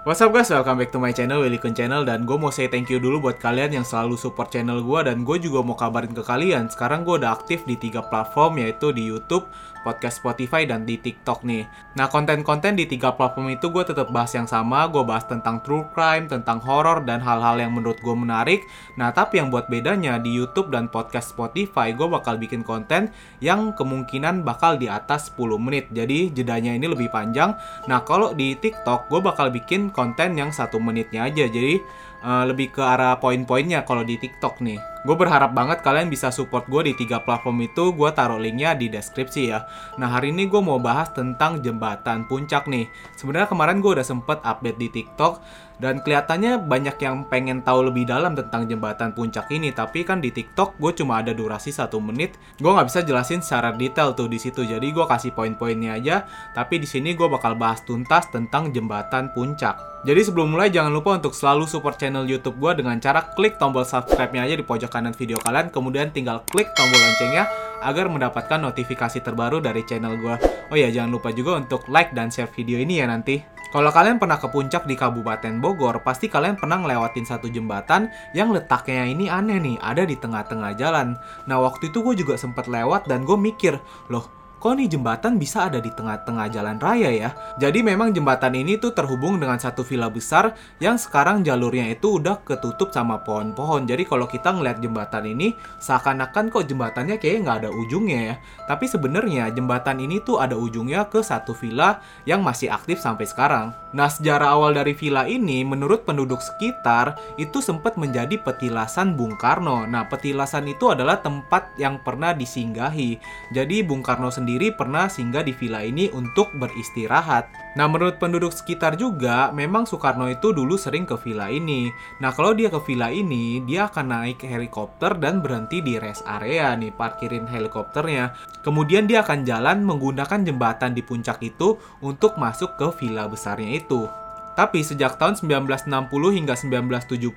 What's up guys, welcome back to my channel, Willy Kun Channel Dan gue mau say thank you dulu buat kalian yang selalu support channel gue Dan gue juga mau kabarin ke kalian. Sekarang gue udah aktif di tiga platform yaitu di Youtube, podcast Spotify, dan di TikTok nih. Nah konten-konten di tiga platform itu gue tetap bahas yang sama Gue bahas tentang true crime, tentang horror, dan hal-hal yang menurut gue menarik. Nah tapi yang buat bedanya di Youtube dan podcast Spotify Gue bakal bikin konten yang kemungkinan bakal di atas 10 menit. Jadi jedanya ini lebih panjang. Nah kalau di TikTok gue bakal bikin konten yang satu menitnya aja. Jadi uh, lebih ke arah poin-poinnya kalau di TikTok nih gue berharap banget kalian bisa support gue di tiga platform itu gue taruh linknya di deskripsi ya. Nah hari ini gue mau bahas tentang jembatan puncak nih. Sebenarnya kemarin gue udah sempet update di TikTok dan kelihatannya banyak yang pengen tahu lebih dalam tentang jembatan puncak ini. Tapi kan di TikTok gue cuma ada durasi satu menit. Gue nggak bisa jelasin secara detail tuh di situ jadi gue kasih poin-poinnya aja. Tapi di sini gue bakal bahas tuntas tentang jembatan puncak jadi sebelum mulai jangan lupa untuk selalu support channel YouTube gue dengan cara klik tombol subscribe-nya aja di pojok kanan video kalian, kemudian tinggal klik tombol loncengnya agar mendapatkan notifikasi terbaru dari channel gue. Oh ya, jangan lupa juga untuk like dan share video ini ya nanti. Kalau kalian pernah ke puncak di Kabupaten Bogor, pasti kalian pernah ngelewatin satu jembatan yang letaknya ini aneh nih, ada di tengah-tengah jalan. Nah waktu itu gue juga sempat lewat dan gue mikir, loh kok nih jembatan bisa ada di tengah-tengah jalan raya ya? Jadi memang jembatan ini tuh terhubung dengan satu villa besar yang sekarang jalurnya itu udah ketutup sama pohon-pohon. Jadi kalau kita ngeliat jembatan ini, seakan-akan kok jembatannya kayak nggak ada ujungnya ya. Tapi sebenarnya jembatan ini tuh ada ujungnya ke satu villa yang masih aktif sampai sekarang. Nah sejarah awal dari villa ini menurut penduduk sekitar itu sempat menjadi petilasan Bung Karno. Nah petilasan itu adalah tempat yang pernah disinggahi. Jadi Bung Karno sendiri sendiri pernah singgah di villa ini untuk beristirahat. Nah, menurut penduduk sekitar juga, memang Soekarno itu dulu sering ke villa ini. Nah, kalau dia ke villa ini, dia akan naik helikopter dan berhenti di rest area nih, parkirin helikopternya. Kemudian dia akan jalan menggunakan jembatan di puncak itu untuk masuk ke villa besarnya itu. Tapi sejak tahun 1960 hingga 1970,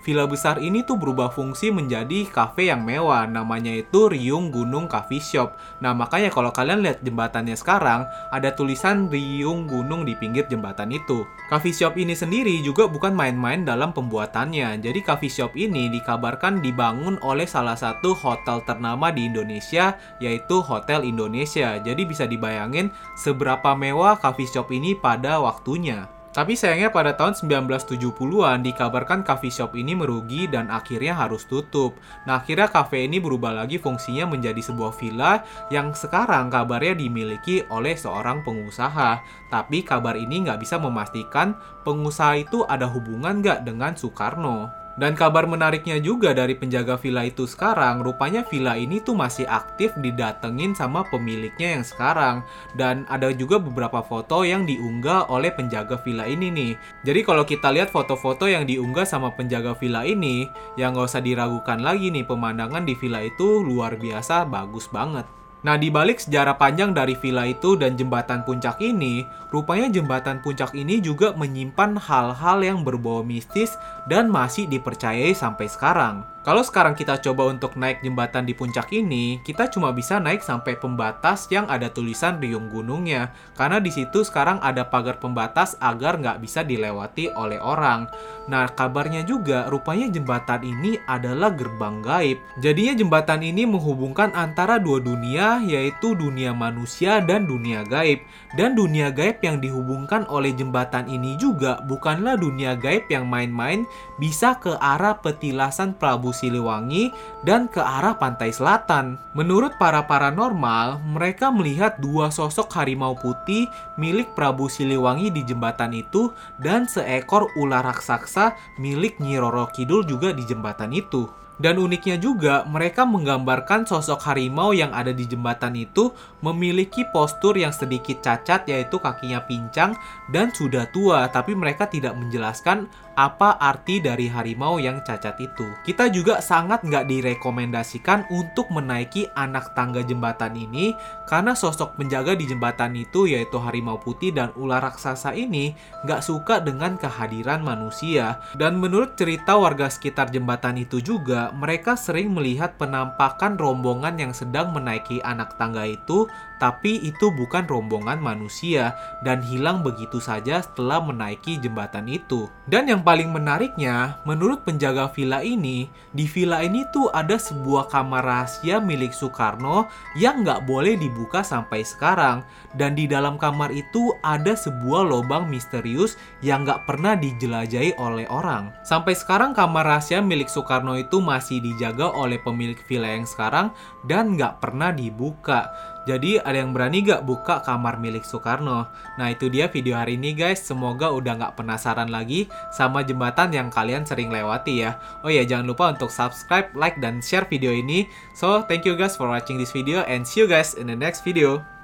villa besar ini tuh berubah fungsi menjadi kafe yang mewah. Namanya itu Riung Gunung Coffee Shop. Nah, makanya kalau kalian lihat jembatannya sekarang, ada tulisan Riung Gunung di pinggir jembatan itu. Coffee shop ini sendiri juga bukan main-main dalam pembuatannya. Jadi coffee shop ini dikabarkan dibangun oleh salah satu hotel ternama di Indonesia, yaitu Hotel Indonesia. Jadi bisa dibayangin seberapa mewah coffee shop ini pada waktunya. Tapi sayangnya pada tahun 1970-an dikabarkan coffee shop ini merugi dan akhirnya harus tutup. Nah akhirnya cafe ini berubah lagi fungsinya menjadi sebuah villa yang sekarang kabarnya dimiliki oleh seorang pengusaha. Tapi kabar ini nggak bisa memastikan pengusaha itu ada hubungan nggak dengan Soekarno. Dan kabar menariknya juga dari penjaga villa itu sekarang, rupanya villa ini tuh masih aktif didatengin sama pemiliknya yang sekarang. Dan ada juga beberapa foto yang diunggah oleh penjaga villa ini nih. Jadi kalau kita lihat foto-foto yang diunggah sama penjaga villa ini, yang nggak usah diragukan lagi nih pemandangan di villa itu luar biasa bagus banget. Nah, di balik sejarah panjang dari villa itu dan jembatan puncak ini, rupanya jembatan puncak ini juga menyimpan hal-hal yang berbau mistis dan masih dipercayai sampai sekarang. Kalau sekarang kita coba untuk naik jembatan di puncak ini, kita cuma bisa naik sampai pembatas yang ada tulisan riung gunungnya. Karena di situ sekarang ada pagar pembatas agar nggak bisa dilewati oleh orang. Nah, kabarnya juga rupanya jembatan ini adalah gerbang gaib. Jadinya jembatan ini menghubungkan antara dua dunia, yaitu dunia manusia dan dunia gaib. Dan dunia gaib yang dihubungkan oleh jembatan ini juga bukanlah dunia gaib yang main-main bisa ke arah petilasan Prabu Siliwangi dan ke arah pantai selatan. Menurut para paranormal, mereka melihat dua sosok harimau putih milik Prabu Siliwangi di jembatan itu dan seekor ular raksasa milik Nyi Roro Kidul juga di jembatan itu. Dan uniknya juga, mereka menggambarkan sosok harimau yang ada di jembatan itu memiliki postur yang sedikit cacat yaitu kakinya pincang dan sudah tua, tapi mereka tidak menjelaskan apa arti dari harimau yang cacat itu. Kita juga sangat nggak direkomendasikan untuk menaiki anak tangga jembatan ini karena sosok penjaga di jembatan itu yaitu harimau putih dan ular raksasa ini nggak suka dengan kehadiran manusia. Dan menurut cerita warga sekitar jembatan itu juga, mereka sering melihat penampakan rombongan yang sedang menaiki anak tangga itu tapi itu bukan rombongan manusia dan hilang begitu saja setelah menaiki jembatan itu. Dan yang paling menariknya, menurut penjaga villa ini, di villa ini tuh ada sebuah kamar rahasia milik Soekarno yang nggak boleh dibuka sampai sekarang. Dan di dalam kamar itu ada sebuah lubang misterius yang nggak pernah dijelajahi oleh orang. Sampai sekarang kamar rahasia milik Soekarno itu masih dijaga oleh pemilik villa yang sekarang dan nggak pernah dibuka. Jadi ada yang berani gak buka kamar milik Soekarno? Nah itu dia video hari ini guys. Semoga udah gak penasaran lagi sama jembatan yang kalian sering lewati ya. Oh ya jangan lupa untuk subscribe, like, dan share video ini. So thank you guys for watching this video and see you guys in the next video.